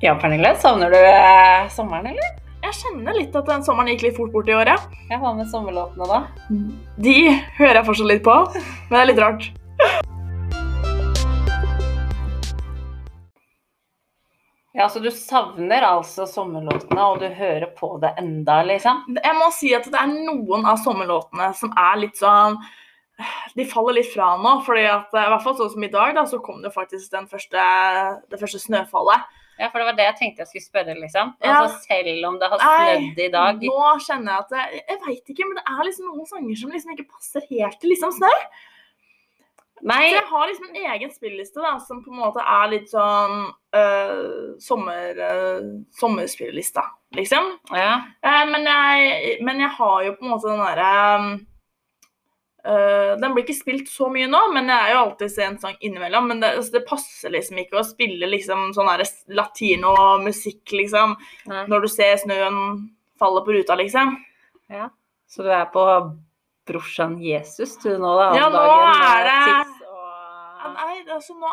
Ja, Pernille, savner du eh, sommeren, eller? Jeg kjenner litt at den sommeren gikk litt fort bort i året. Ja, Hva med sommerlåtene, da? De hører jeg fortsatt litt på, men det er litt rart. Ja, Så du savner altså sommerlåtene, og du hører på det enda, liksom? Jeg må si at det er noen av sommerlåtene som er litt sånn De faller litt fra nå. fordi at, i hvert fall sånn som i dag, da, så kom det faktisk den første, det første snøfallet. Ja, for det var det jeg tenkte jeg skulle spørre, liksom. Ja. Altså, Selv om det har snødd i dag. Nå kjenner jeg at det, Jeg veit ikke, men det er liksom noen sanger som liksom ikke passer helt til liksom snø. Nei, Så jeg har liksom en egen spilliste da, som på en måte er litt sånn øh, sommer, øh, sommerspillelista, liksom. ja. Eh, men, jeg, men jeg har jo på en måte den derre øh, Den blir ikke spilt så mye nå, men jeg er jo alltid en sang innimellom. Men det, altså, det passer liksom ikke å spille liksom sånn latinomusikk, liksom, Nei. når du ser snøen falle på ruta, liksom. ja. Så du er på brorsan Jesus du nå, da? Ja, nå er det- og... Ja. Nei, altså nå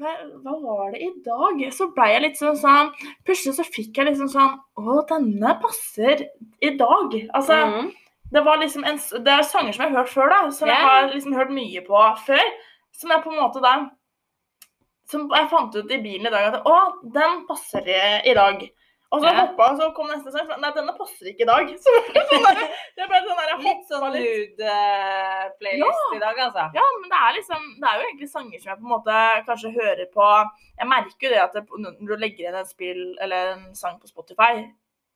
hva, hva var det i dag? Så blei jeg litt sånn sånn Plutselig så fikk jeg liksom sånn Å, denne passer i dag. Altså, Mhm. Det var liksom en Det er sanger som jeg har hørt før, da. Som jeg har liksom hørt mye på før. Som jeg på en måte da Som jeg fant ut i bilen i dag at Å, den passer i, dag. Og så yeah. hoppa og så kom neste sang. så, Nei, denne passer ikke i dag. Så sånn der, det ble sånn der, jeg Litt sånn hoppet litt. nude-playlist i dag, altså. Ja, men det er liksom Det er jo egentlig sanger som jeg på en måte kanskje hører på Jeg merker jo det at det, når du legger inn et spill eller en sang på Spotify,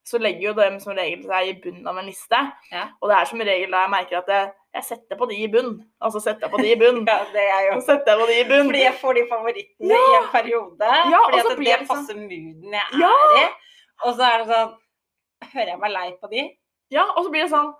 så legger jo dem som regel seg i bunnen av en liste. Ja. Og det er som regel da jeg merker at jeg, jeg setter på de i bunn. Altså setter jeg på de i bunn. Ja, det er jo setter jeg på de i bunn. Fordi jeg får de favorittene Ja. i en periode. Ja, fordi at det liksom- passer mooden jeg Ja. er i. Og så er det sånn Hører jeg meg lei på de? Ja, og så blir det sånn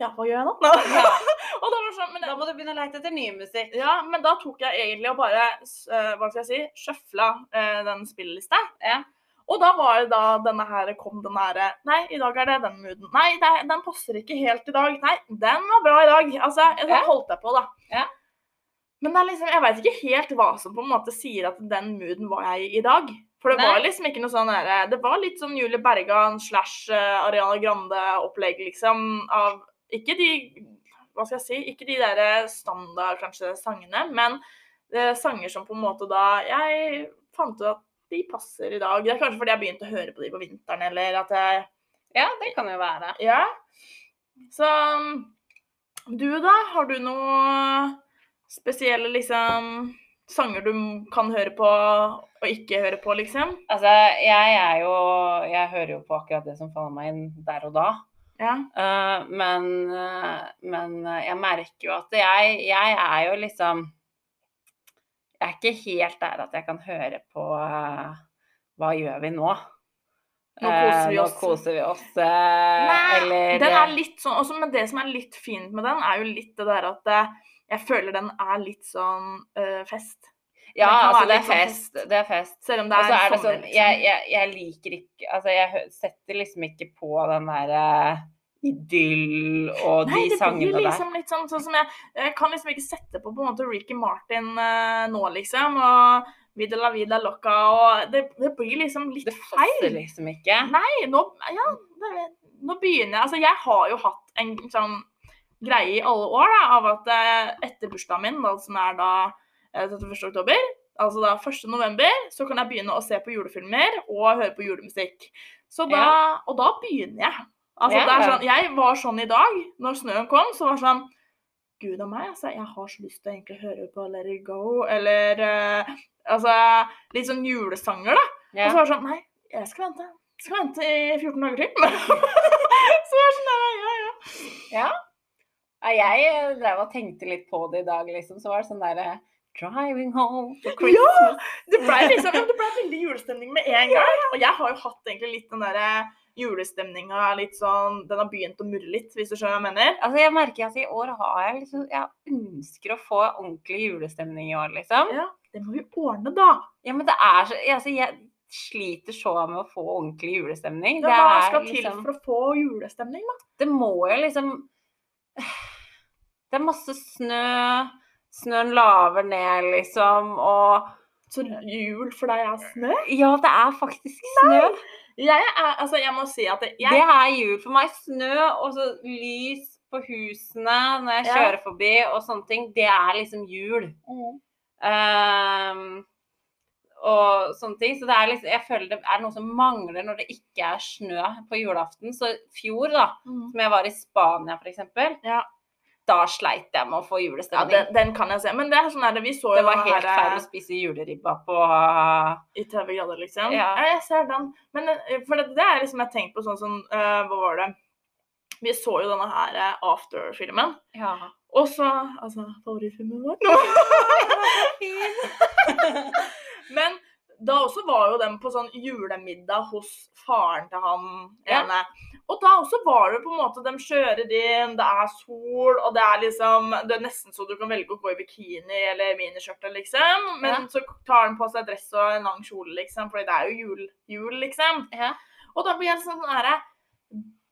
Ja, hva gjør jeg nå? og da var sånn, men, Da må du begynne å leite etter ny musikk. ja, men da tok jeg egentlig og bare eh, Hva skal jeg si? Sjøfla eh, den spillelista. Ja. Og da var det da denne her kom den derre Nei, i dag er det den mooden. Nei, det, den passer ikke helt i dag. Nei, den var bra i dag. Altså, da så holdt jeg på, da. Ja. Men det er liksom, jeg veit ikke helt hva som på en måte sier at den mooden var jeg i i dag. For det Nei. var liksom ikke noe sånn der, Det var litt sånn Julie Bergan slash eh, Ariana Grande-opplegg, liksom. Av ikke de Hva skal jeg si? Ikke de der standard kanskje sangene, men eh, sanger som på en måte da Jeg fant ut at de passer i dag. Det er kanskje fordi jeg begynte å høre på de på vinteren, eller at jeg Ja, det kan jo være. Ja. Så du, da? Har du noe spesielle liksom sanger du kan høre på og ikke høre på, liksom? Altså, jeg er jo Jeg hører jo på akkurat det som faller meg inn der og da. Ja. Uh, men, eh, men eh, jeg merker jo at jeg, jeg er jo liksom Jeg er ikke helt der at jeg kan høre på eh, Hva gjør vi nå? Nå koser vi Eh, oss. Nå koser vi oss. eh, Nei, eller den er litt sånn også, Men det som er litt fint med den, er jo litt det der at jeg føler den er litt sånn eh, fest. Ja, altså det er fest. sånn fest. Det er fest. Selv om det er, er sommer, sånn liksom. jeg, jeg, jeg liker ikke Altså, jeg setter liksom ikke på den derre idyll og Nei, de det blir blir der. liksom litt sånn, sånn som jeg, jeg kan liksom ikke sette på på en måte Ricky Martin eh, nå, liksom. Og Vida la vida loca og det, det blir liksom litt feil. Det passer feil. liksom ikke. Nei, nå, ja, det, nå begynner jeg Altså, jeg har jo hatt en sånn greie i alle år da, av at eh, etter bursdagen min, da, som er da eh, 31. oktober, altså da 1. november, så kan jeg begynne å se på julefilmer og høre på julemusikk. Så da, Og da begynner jeg. Altså, Ja, det er ja. sånn, jeg var sånn i dag, når snøen kom, så var det sånn Gud a meg, altså, jeg har så lyst til å egentlig høre på Let it go, eller uh, altså, litt sånn julesanger, da. Og så var det sånn Nei, jeg skal vente. Jeg skal vente i 14 dager til. så var det sånn, ja, ja, ja. Ja. Ja, Jeg eh, drev og tenkte litt på det i dag, liksom. Så var det sånn derre Driving home for Christmas. Det ble liksom, det ble veldig julestemning med en gang. Og jeg har jo hatt egentlig litt den derre julestemninga litt sånn Den har begynt å murre litt, hvis du skjønner hva jeg mener. Altså, jeg merker at i år har jeg liksom Jeg ønsker å få ordentlig julestemning i år, liksom. Ja, det må vi ordne, da. Ja, men det er så Altså, jeg sliter så med å få ordentlig julestemning. Ja, Det hva er skal til liksom for å få julestemning, da? Det må jo liksom Det er masse snø. Snøen laver ned, liksom, og Så jul for deg er snø? Ja, det er faktisk snø. Jeg er, altså jeg må si at jeg, Det er jul for meg. Snø og så lys på husene når jeg Ja. kjører forbi og sånne ting. Det er liksom jul. Ehm, og sånne ting. Så det er liksom, jeg føler det er noe som mangler når det ikke er snø på julaften. Så fjor, da, Mm. som jeg var i Spania f.eks., Ja. Da sleit jeg med å få Ja, julestemning. den, den kan jeg se. Men det er sånn der, vi så det jo var helt feil å spise juleribba på i 30 grader, liksom. Ja. jeg ser den. Men eh, for det, det er liksom jeg tenkt på sånn som uh, Hva var det? Vi så jo denne her eh, After-filmen. Ja. Og så Altså, favorittfilmen vår? Nå! Men da også var jo dem på sånn julemiddag hos faren til han Ja. Og da også var det på en måte De kjører inn, det er sol, og det er liksom Det er nesten så du kan velge å gå i bikini eller miniskjørte, liksom. Men Ja. så tar han på seg dress og en lang kjole, liksom, fordi det er jo jul, jul liksom. ja. Og da blir jeg sånn sånn herre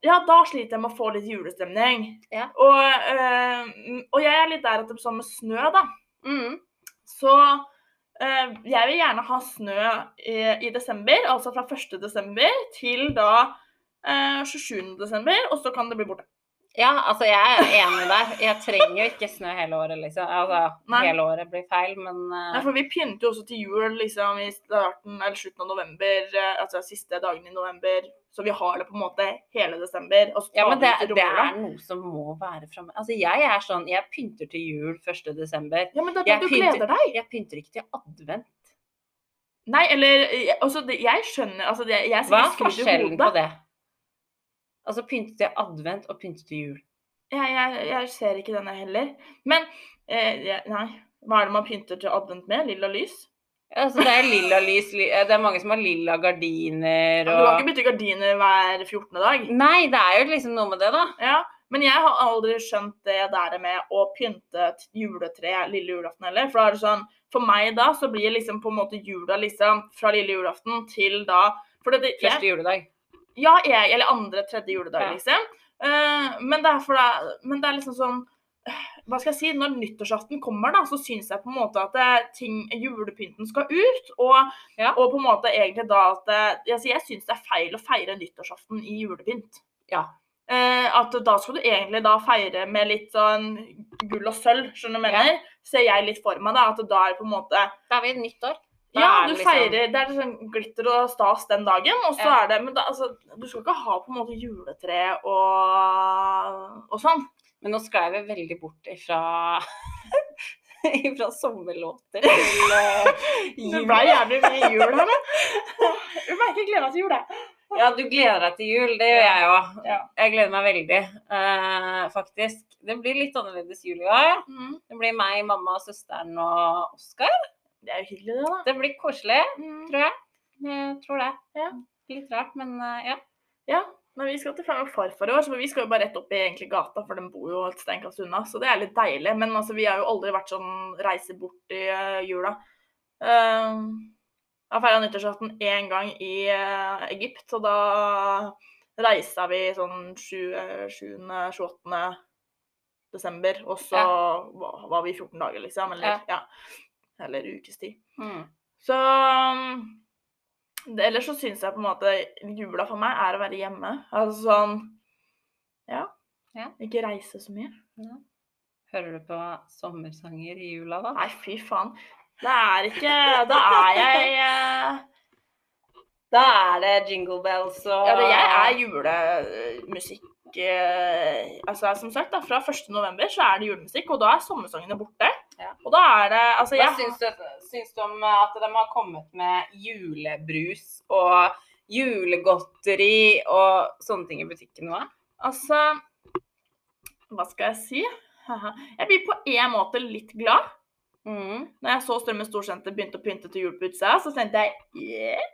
Ja, da sliter jeg med å få litt julestemning. Ja. Og, øh, og jeg er litt der at det er sånn med snø, da. Mm. Så jeg vil gjerne ha snø i, i desember, altså fra 1. desember til da eh, 27. desember, og så kan det bli borte. Ja, altså jeg er enig der. Jeg trenger jo ikke snø hele året, liksom. Altså, Nei. hele året blir feil, men uh... Nei, for vi pynter jo også til jul liksom i starten eller slutten av november, eh, altså siste dagen i november, så vi har det på en måte hele desember. Ja, men det, det er noe som må være framme. Altså, jeg er sånn Jeg pynter til jul 1. desember. Ja, men det er da du pynter- gleder deg. Jeg pynter ikke til advent. Nei, eller eh, altså, jeg skjønner altså, jeg, jeg Hva er forskjellen på det? Altså pynte til advent og pynte til jul. Jeg, jeg, jeg ser ikke denne heller. Men eh, nei. Hva er det man pynter til advent med? Lilla lys? Ja, Altså, det er lilla lys li- Det er mange som har lilla gardiner Du kan ikke bytte gardiner hver 14. dag. Nei, det er jo liksom noe med det, da. Ja, men jeg har aldri skjønt det der med å pynte et juletre lille julaften heller. For da er det sånn, for meg da så blir liksom på en måte jula liksom fra lille julaften til da for det, det, Første juledag. Ja, jeg, eller andre, tredje juledag, Ja. liksom. Uh, men, det er men det er liksom sånn eh, Hva skal jeg si? Når nyttårsaften kommer, da, så syns jeg på en måte at ting, julepynten skal ut. Og, Ja. og på en måte egentlig da at Jeg, jeg syns det er feil å feire nyttårsaften i julepynt. Ja. Eh, at da skal du egentlig da feire med litt sånn gull og sølv, skjønner du hva jeg mener? Ser jeg litt for meg, da. At da er det på en måte Da er vi i nyttår. Da ja, du liksom- feirer Det er sånn glitter og stas den dagen, og så Ja. er det Men da, altså, du skal ikke ha på en måte juletre og, og sånn. Men nå sklei vi veldig bort ifra fra sommerlåter til jul. Det ble jævlig mye jul her, da. Du merker jeg gleder meg til jul, jeg. Ja, du gleder deg til jul. Det gjør jeg òg. Ja. Jeg gleder meg veldig, uh, faktisk. Det blir litt annerledes jul i år. Mm. Det blir meg, mamma, søsteren og Oskar. Det er jo hyggelig, det, da. Det blir koselig, Mm. tror jeg. Jeg tror det. Ja. Litt rart, men eh, ja. Ja, men vi skal til far og farfar i år, så vi skal jo bare rett opp i egentlig gata, for de bor jo et steinkast unna. Så det er litt deilig. Men altså, vi har jo aldri vært sånn reise bort i uh, jula. Uh, jeg feira nyttårsaften én gang i uh, Egypt, og da reisa vi sånn 7.-28. desember, og så var, var vi 14 dager, liksom. Eller, ja. Eller ukestid. Mm. Så det, Ellers så syns jeg på en måte jula for meg er å være hjemme. Altså sånn Ja. Ja. Ikke reise så mye. Hører du på sommersanger i jula, da? Nei, fy faen. Det er ikke Da er jeg eh, Da er det jingle bells og Ja, det, jeg er julemusikk eh, Altså som sagt, da, fra 1. november så er det julemusikk, og da er sommersangene borte. Ja. Og da er det Altså, Hva syns du, syns du om at de har kommet med julebrus og julegodteri og sånne ting i butikken nå? Altså Hva skal jeg si? Jeg blir på en måte litt glad. Mm. Når jeg så Strømmen Storsenter begynte å pynte til jul på utsida, så tenkte jeg yeah.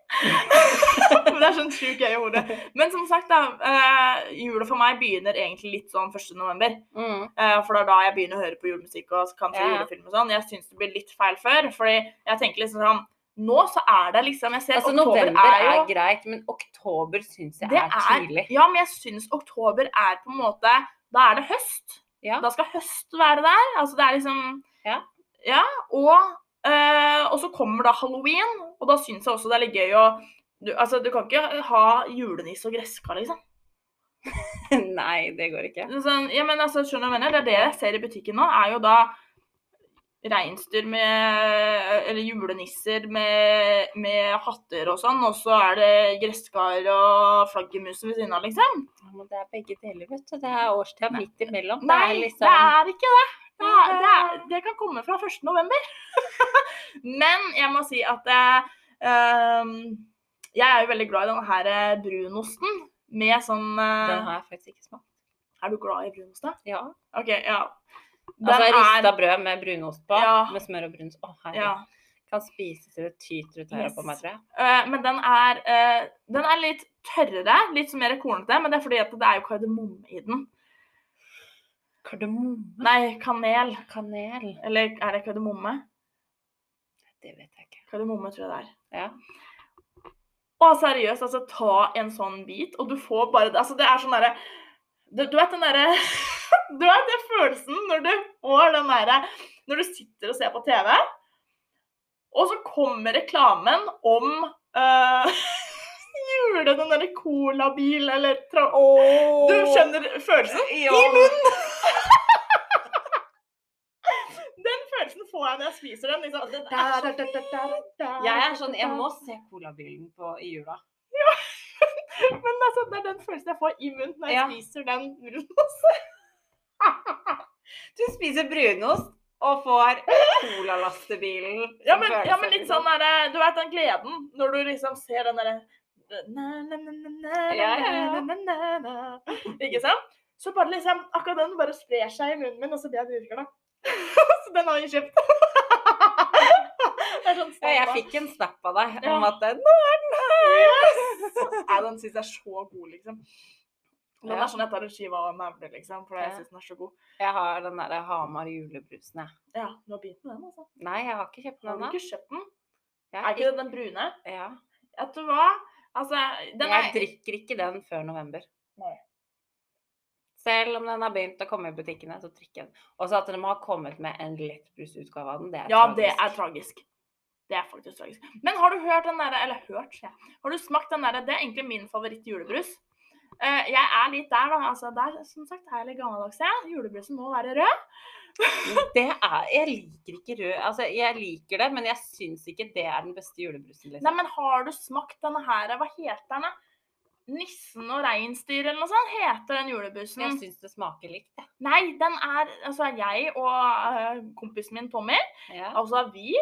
Det er sånn sjukt gøy i hodet. Men som sagt, da. Eh, jula for meg begynner egentlig litt sånn 1. november. Mm. Eh, for det er da jeg begynner å høre på julemusikk og kan se ja. julefilm og sånn. Jeg syns det blir litt feil før. Fordi jeg tenker liksom sånn Nå så er det liksom Jeg ser Altså, oktober november er er, greit, men oktober syns jeg det er tidlig. Ja, men jeg syns oktober er på en måte Da er det høst. Ja. Da skal høst være der. Altså det er liksom Ja. Ja, og Eh, og så kommer da halloween, og da syns jeg også det er litt gøy å du, Altså, du kan ikke ha julenisse og gresskar, liksom. Nei, det går ikke. Sånn, ja, men altså, skjønner du hva jeg mener? Det er det jeg ser i butikken nå, er jo da reinsdyr med Eller julenisser med, med hatter og sånn, og så er det gresskar og flaggermus ved siden av, liksom. Ja, men det er begge deler, vet du. Det er årstida midt imellom. Nei, det er liksom det er ikke det. Det, er, det, er, det kan komme fra 1. november. Men jeg må si at eh, ehm, jeg er jo veldig glad i denne her eh, brunosten med sånn uh, Den har jeg faktisk ikke smakt. Er du glad i brunost, da? Ja. OK, ja. Altså rista brød med brunost på, Ja. med smør og brunost. Å, herregud. ja. Kan spise til det tyter ut her Yes. på meg, tror jeg. Uh, men den er, uh, den er litt tørrere, litt mer kornete, men det er fordi det er jo kardemomme i den. Kardemomme. Nei, kanel. Kanel. Eller er det kardemomme? Det vet jeg ikke. Kardemomme tror jeg det er. Ja. Og seriøst, altså ta en sånn bit, og du får bare Altså, det er sånn derre du, du vet den derre Du vet den følelsen når du får den derre Når du sitter og ser på TV, og så kommer reklamen om uh, Jule, den derre colabil eller tra Du skjønner følelsen? Ja. I munnen! Den følelsen får jeg når jeg spiser den. Liksom. Den er så Jeg er sånn Jeg må se colabilen på i jula. Ja. Men altså, det er den følelsen jeg får i munnen når jeg Ja. spiser den brunosten. Du spiser brunost og får colalastebilen. Ja, som men, følelse, ja, men litt liksom. sånn derre Du vet den gleden når du liksom ser den derre. Ikke sant? Så bare liksom Akkurat den bare sprer seg i munnen min, og så blir jeg dritglad. Så den har jeg kjøpt. sånn Ja, jeg fikk en snap av deg Ja. om at nå er den her! Nei, den syns jeg er så god, liksom. Den Ja. er sånn jeg tar en skive av nevene, liksom, for jeg Ja. syns den er så god. Jeg har den derre Hamar julebrusen, jeg. Ja, du har begynt med den, altså. Nei, jeg har ikke kjøpt den Har du ikke kjøpt den? Jeg Er ikke det den brune? Ja. Vet du hva? Altså, den Jeg er drikker ikke den før november. Nei. Selv om den har begynt å komme i butikkene, så trykker jeg den. Og så at de har kommet med en lettbrusutgave av den, det er Ja, tragisk. det er tragisk. Det er faktisk tragisk. Men har du hørt den derre Eller hørt, sier jeg. Har du smakt den derre Det er egentlig min favoritt-julebrus. Uh, jeg er litt der, da. Altså, der, som sagt, er jeg litt gammeldags. jeg. Julebrusen må være rød. Det er Jeg liker ikke rød Altså, jeg liker det, men jeg syns ikke det er den beste julebrusen, Nei, liksom. men har du smakt denne her Hva heter den? Nissen og reinsdyr eller noe sånt heter den julebussen. Jeg syns det smaker likt, jeg. Nei, den er Altså, jeg og uh, kompisen min Tommy, Ja. altså vi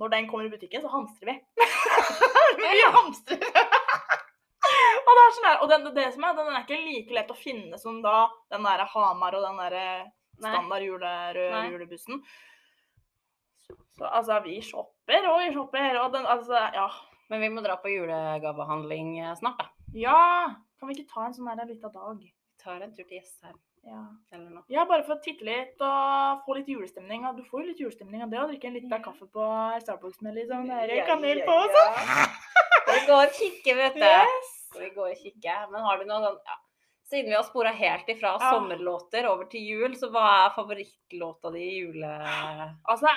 Når den kommer i butikken, så hamstrer vi. vi hamstrer. og det er sånn der, og den, det som er, den er ikke like lett å finne som da den der Hamar og den der Nei. standard Nei. julebussen. Så altså, vi shopper og vi shopper, og den altså Ja. Men vi må dra på julegavehandling eh, snart, da. Ja! Kan vi ikke ta en sånn her lita dag? Vi tar en tur til Jessheim Ja. eller noe. ja, bare for å titte litt og få litt julestemning. Du får jo litt julestemning av det å drikke en liten kaffe på Starbucks med litt sånn kanel på og sånn. ja. Vi går og kikker, vet du. Yes. Vi går og kikker. Men har du noe sånn ja. Siden vi har spora helt ifra Ja. sommerlåter over til jul, så hva er favorittlåta di i jule... Altså,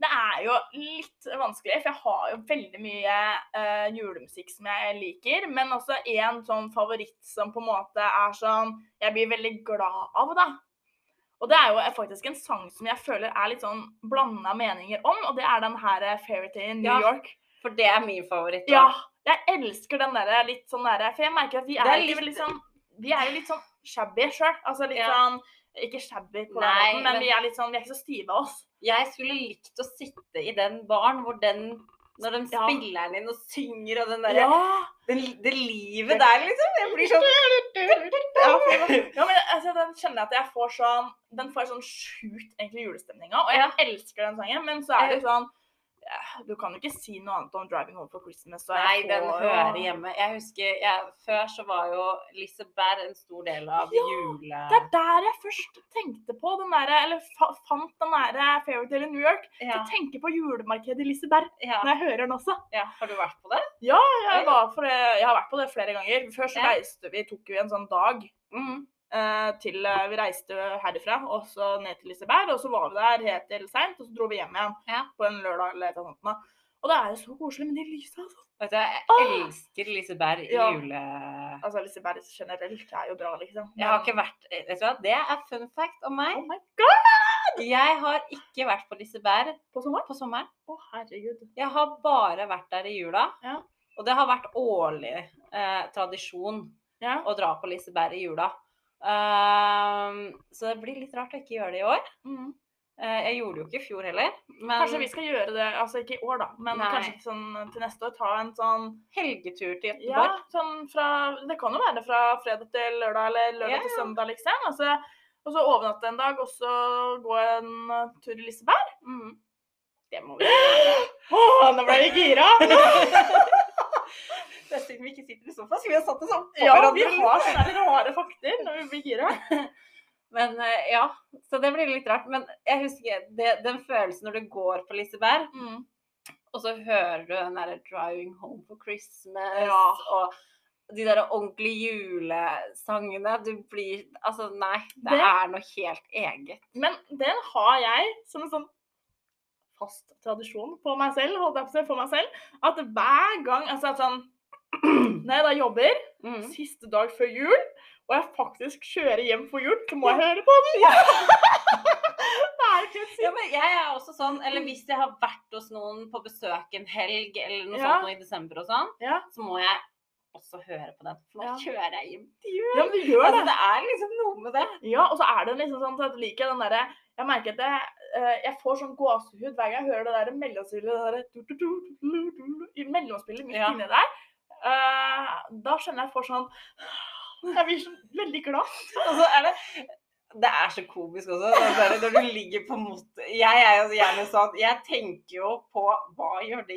det er jo litt vanskelig, for jeg har jo veldig mye uh, julemusikk som jeg liker. Men også en sånn favoritt som på en måte er sånn jeg blir veldig glad av, da. Og det er jo faktisk en sang som jeg føler er litt sånn blanda meninger om, og det er den her eh, Fairytale in New Ja. York. For det er min favoritt. da. Ja, jeg elsker den derre litt sånn derre For jeg merker at vi er, er litt- veldig sånn Vi er jo litt sånn shabby sjøl. Altså litt Ja. sånn Ikke shabby på den Nei, måten, men, men- vi er litt sånn Vi er ikke så stive av oss. Jeg skulle likt å sitte i den baren hvor den Når de Ja. spiller den inn og synger og den derre Ja! Det livet der, liksom. Jeg blir sånn Ja, men altså, den kjenner jeg at jeg får sånn Den får sånn sjukt egentlig julestemninga. Og jeg elsker den sangen, men så er det sånn Du kan jo ikke si noe annet om 'Driving Home for Christmas'. så Nei, den hører jo- hjemme. Jeg husker jeg, Før så var jo Liseberg en stor del av Ja, jule... Det er der jeg først tenkte på den der, eller fa fant den der Fairytale i New York. Ja, Jeg tenker på julemarkedet i Liseberg ja, når jeg hører den også. ja. Har du vært på det? Jeg, var for det, jeg har vært på det flere ganger. Før så Ja. reiste vi, tok vi en sånn dag. Mhm. Eh, til eh, Vi reiste herifra og så ned til Liseberg, og så var vi der helt til seint, og så dro vi hjem igjen Ja. på en lørdag eller et eller da. Og det er jo så koselig med de lysa. Altså, Vet du, jeg elsker Liseberg i Ja. jule... altså Liseberg generelt er jo bra, liksom. Jeg har ikke vært Vet du hva, det er fun fact om meg. Oh my god! Jeg har ikke vært på Liseberg På sommeren? på sommeren. Å, herregud. Jeg har bare vært der i jula. Ja. Og det har vært årlig eh, tradisjon Ja. å dra på Liseberg i jula. Ehm, så det blir litt rart å ikke gjøre det i år. Mm. Uh, jeg gjorde det jo ikke i fjor heller. Men Kanskje vi skal gjøre det, altså ikke i år, da, men Nei. kanskje sånn til neste år ta en sånn helgetur til Ja, sånn fra Det kan jo være fra fredag til lørdag eller lørdag yeah. til søndag, liksom. Altså, og så overnatte en dag, og så gå en uh, tur i Liseberg. Mm. Det må vi gjøre. Åh, nå ble vi gira! Det er siden vi ikke sitter i sofaen, Skulle vi ha satt oss opp på Ja, hverandre. vi har sånne rare fakter når vi blir gira. Men eh, ja, så det blir litt rart. Men jeg husker det, den følelsen når du går på Liseberg, Mm. og så hører du den derre 'Driving Home for Christmas' Ja. og de der ordentlige julesangene. Du blir Altså, nei. Det, Det- er noe helt eget. Men den har jeg som en sånn fast tradisjon på meg selv, holdt jeg på å si, for meg selv, at hver gang altså at sånn, Når jeg da jobber, Mm. siste dag før jul, og jeg faktisk kjører hjem for jul, så må jeg høre på den! Ja, men jeg er også sånn, eller hvis jeg har vært hos noen på besøk en helg eller noe Ja. sånt i desember og sånn, Ja. så må jeg også høre på den. For nå Ja. kjører jeg hjem til jul. Ja, men du gjør Altså, det. det er liksom noe med det. Ja, og så er det liksom sånn at jeg liker den derre Jeg merker at jeg, eh, jeg får sånn gåsehud hver gang jeg hører det der mellomspillet det der, du, du, du, mellomspillet midt Ja. inni der. Eh, da skjønner jeg for sånn Jeg blir så veldig glad. Og så er det det er så komisk også. Når du ligger på mot... Jeg er jo gjerne sånn Jeg tenker jo på hva gjør de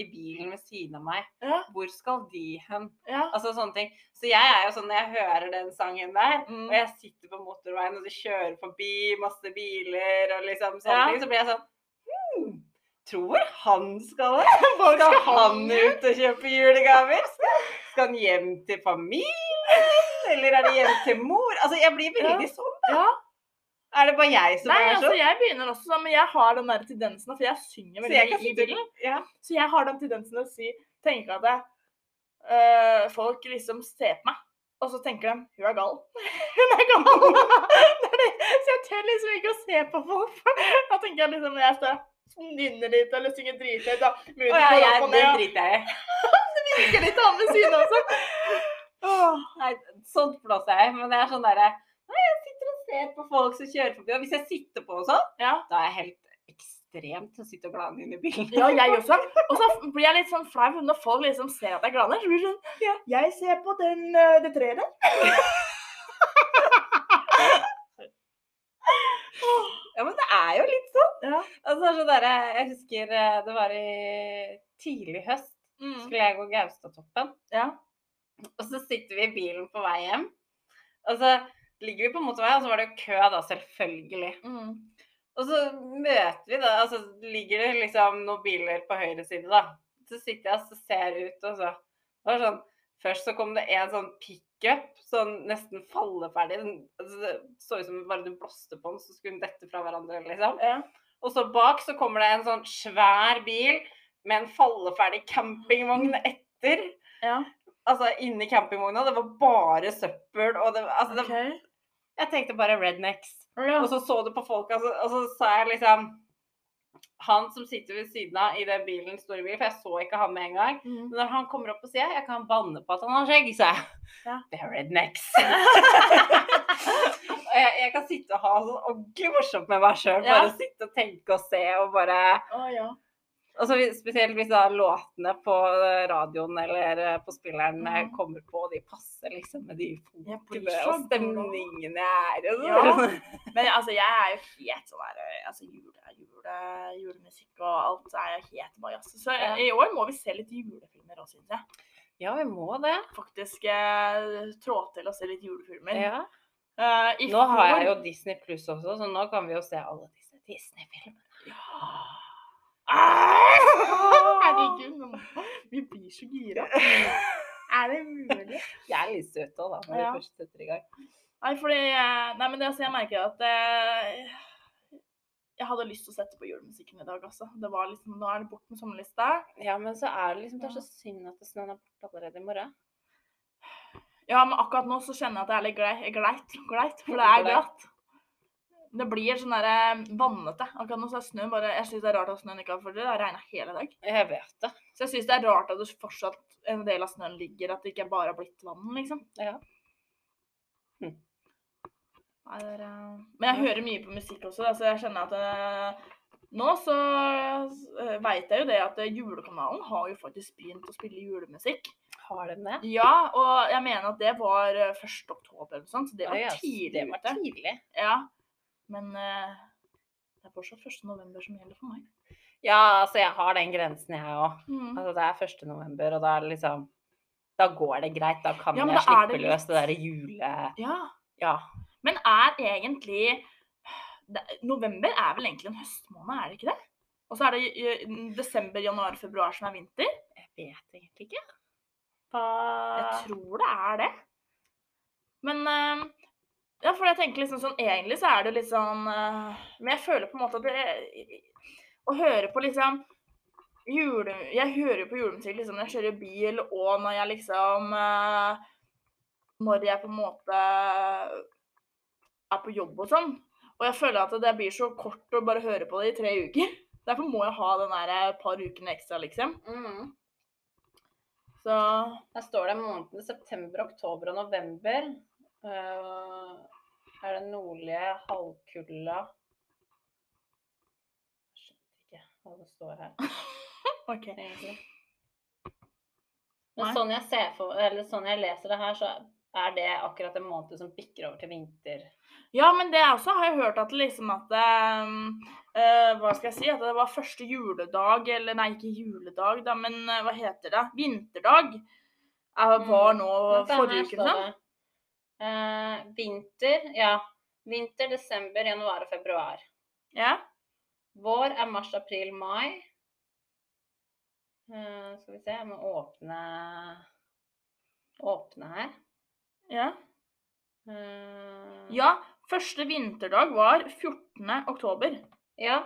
i bilen ved siden av meg? Ja, Hvor skal de hen? ja. Altså sånne ting. Så jeg er jo sånn når jeg hører den sangen der, Mm. og jeg sitter på motorveien og det kjører forbi masse biler og liksom sånne Ja. ting, så blir jeg sånn Tror han skal det? Skal han ut og kjøpe julegaver? Skal, skal han hjem til familien? Eller er det hjem til mor? Altså, jeg blir veldig sånn. ja. Er det bare jeg som Nei, er altså sånn? jeg begynner også sånn, men jeg har den der tendensen, for jeg synger veldig jeg i bilen. ja. Så jeg har den tendensen å si, tenke at øh, folk liksom ser på meg, og så tenker de, hun er gal. Hun er gal. Så jeg tør liksom ikke å se på folk. Da tenker jeg liksom, når jeg står nynner litt eller synger drithøyt, da. Å ja, jeg, det driter jeg i. det virker litt annen ved siden også. Oh, Nei, sånt blåser jeg. Men det er sånn derre jeg sitter og ser på folk som kjører forbi. Og hvis jeg sitter på og sånn, Ja. da er jeg helt ekstremt til å sitte og glane inn i bilen. Ja, jeg også. Og så blir jeg litt sånn flau når folk liksom ser at jeg glaner. Så blir det sånn Ja. Jeg ser på den, øh, det treet der. Ja, men det er jo litt sånn. Ja. Altså, så sånn Jeg husker eh, det var i tidlig høst. Mm. Skulle jeg gå Gaustatoppen. Ja. Og så sitter vi i bilen på vei hjem. Og så ligger vi på motorveien, og så var det jo kø, da, selvfølgelig. Mm. Og så møter vi da, altså ligger det liksom noen biler på høyre side, da. Så sitter jeg og ser ut, og så det var sånn, Først så kom det en sånn pickup, sånn nesten falleferdig. Den, altså, det så ut som bare du blåste på den, så skulle den dette fra hverandre, liksom. Ja. Og så bak så kommer det en sånn svær bil med en falleferdig campingvogn etter. ja. Altså inni campingvogna, det var bare søppel, og det, altså, det, Jeg tenkte bare rednecks. Ja. Og så så du på folk, altså, og så sa jeg liksom Han som sitter ved siden av i den bilen, store bil, for jeg så ikke han med en gang. Mm. Men når han kommer opp og sier jeg kan banne på at han har skjegg, sa jeg. Ja. Er rednecks. og jeg, jeg kan sitte og ha sånn ordentlig morsomt med meg sjøl. Bare Ja. sitte og tenke og se og bare oh, ja. Og så hvis- spesielt hvis da låtene på radioen eller eh, på spilleren eh, Mhm. kommer på, og de passer liksom med de folkene og stemningen jeg er i. og så- Ja. Men altså, jeg er jo helt sånn der altså, jule, jule, julemusikk og alt er jeg helt bajas. Så Ja. i år må vi se litt julefilmer òg, syns jeg. Ja, vi må det. Faktisk eh, trå til å se litt julefilmer. Ja. Uh, Nå har jeg jo Disney Pluss også, så nå kan vi jo se alle disse Disney-filmene. Ah, Herregud, vi blir så gira. Er det mulig? Jeg er litt søt òg, da, når Ja. vi først setter i gang. Nei, fordi eh, Nei, men det, altså, jeg merker at eh, jeg hadde lyst til å sette på julemusikken i dag, altså. Det var liksom, Nå er det bort med sommerlista. Ja, men så er det liksom Det er så synd at snøen er borte allerede i morgen. Ja, men akkurat nå så kjenner jeg at det er litt gleit, gleit, gleit for det er glatt. Det blir sånn der vannete. Akkurat nå så er snøen bare Jeg syns det er rart at snøen ikke har For det har regna hele dag. Jeg vet det. Så jeg syns det er rart at det fortsatt en del av snøen ligger, at det ikke bare har blitt vann, liksom. Ja. Det er, eh, Men jeg hører mye på musikk også, da, så jeg kjenner at eh, nå så uh, veit jeg jo det at eh, julekanalen har jo faktisk begynt å spille julemusikk. Har den det? Ja, og jeg mener at det var eh, 1. oktober eller noe sånt, så det var ja, tidlig Det var tidlig. Ja. Men eh, det er fortsatt 1. november som gjelder for meg. Ja, altså jeg har den grensen, jeg òg. Mm. Altså det er 1. november, og da er det liksom Da går det greit. Da kan Ja, jeg slippe det løs det derre jule... Ja. Ja. Men er egentlig det, November er vel egentlig en høstmåned, er det ikke det? Og så er det desember, januar, februar som er vinter. Jeg vet egentlig ikke. Jeg tror det er det. Men eh, Ja, for jeg tenker liksom sånn Egentlig så er det litt sånn eh, Men jeg føler på en måte at det Å høre på liksom jule... Jeg hører på julemusikk liksom når jeg kjører bil, og når jeg liksom eh, Når jeg på en måte er på jobb og sånn. Og jeg føler at det blir så kort å bare høre på det i tre uker. Derfor må jeg ha den der et par ukene ekstra, liksom. mm. Så Her står det månedene september, oktober og november. Eh, er det Jeg skjønte ikke hva det står her, OK. egentlig. Men sånn jeg, ser for, eller sånn jeg leser det her, så er det akkurat en måned som bikker over til vinter. Ja, men det også har jeg hørt at liksom at eh, Hva skal jeg si? At det var første juledag, eller nei, ikke juledag, da, men eh, hva heter det? Vinterdag. var nå mm. forrige uke, sånn. eh, vinter, ja. Vinter, desember, januar og februar. Ja. Vår er mars, april, mai. Uh, skal vi se, jeg må åpne Åpne her. ja. Uh... Ja, første vinterdag var 14. oktober. ja.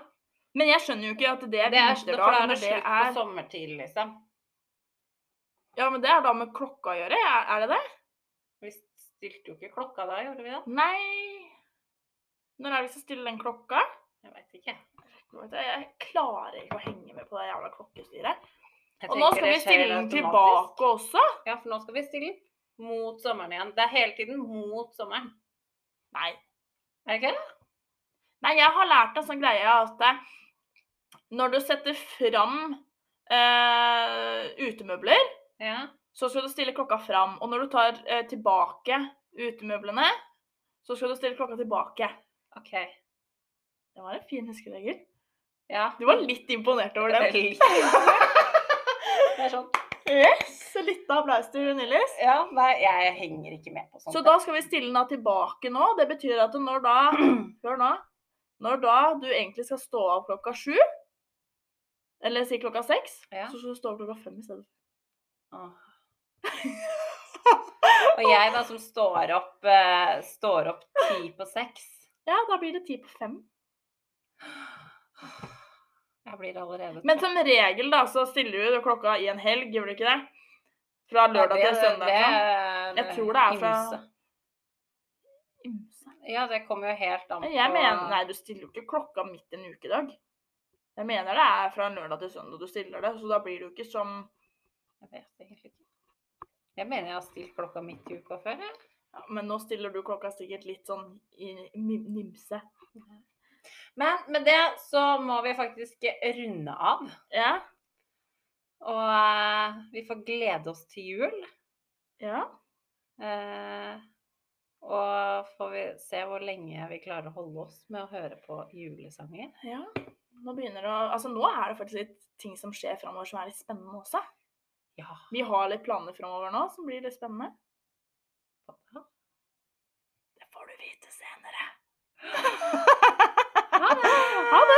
Men jeg skjønner jo ikke at det er Det er, for vinterdag da er det slutt på er sommertid, liksom. Ja, men det er da med klokka å gjøre, er det det? Vi stilte jo ikke klokka da, gjorde vi det? Nei Når er det vi skal stille den klokka? Jeg veit ikke. Jeg klarer ikke å henge med på det jævla klokkestyret. Og nå skal vi stille den tilbake også. Ja, for nå skal vi stille den mot sommeren igjen. Det er hele tiden mot sommeren. Nei. Er det ikke det? Nei, jeg har lært en sånn greie at eh, når du setter fram eh, utemøbler, Ja. så skal du stille klokka fram. Og når du tar eh, tilbake utemøblene, så skal du stille klokka tilbake. OK. Det var en fin huskeregel. Ja. Du var litt imponert over den. Litt. Det er sånn Yes! Litt applaus til Nilis. Ja, nei, jeg henger ikke med på sånt. Så da skal vi stille da tilbake nå. Det betyr at når da Hør nå. Når da du egentlig skal stå av klokka sju, eller si klokka seks, Ja. så skal du stå av klokka fem i stedet. Åh. Og jeg da som står opp, eh, står opp ti på seks. Ja, da blir det ti på fem. Jeg blir allerede Men som regel da, så stiller du klokka i en helg, gjør du ikke det? Fra lørdag til søndag. sånn. Jeg tror det er fra- ymse. Ymse. Ja, det kommer jo helt an på Jeg mener, nei, du stiller jo ikke klokka midt en ukedag. Jeg mener det er fra lørdag til søndag du stiller det, så da blir det jo ikke som Jeg vet egentlig ikke. Jeg mener jeg har stilt klokka midt i uka før. Jeg. Ja, Men nå stiller du klokka sikkert litt sånn i nimse. nymse. Men med det så må vi faktisk runde av. Ja? Og uh, vi får glede oss til jul. Ja? Uh, og får vi se hvor lenge vi klarer å holde oss med å høre på julesanger. Ja. Nå begynner det å Altså, nå er det faktisk litt ting som skjer framover som er litt spennende også. Ja. Vi har litt planer framover nå som blir litt spennende. Det får du vite senere. Ha det! Ha det!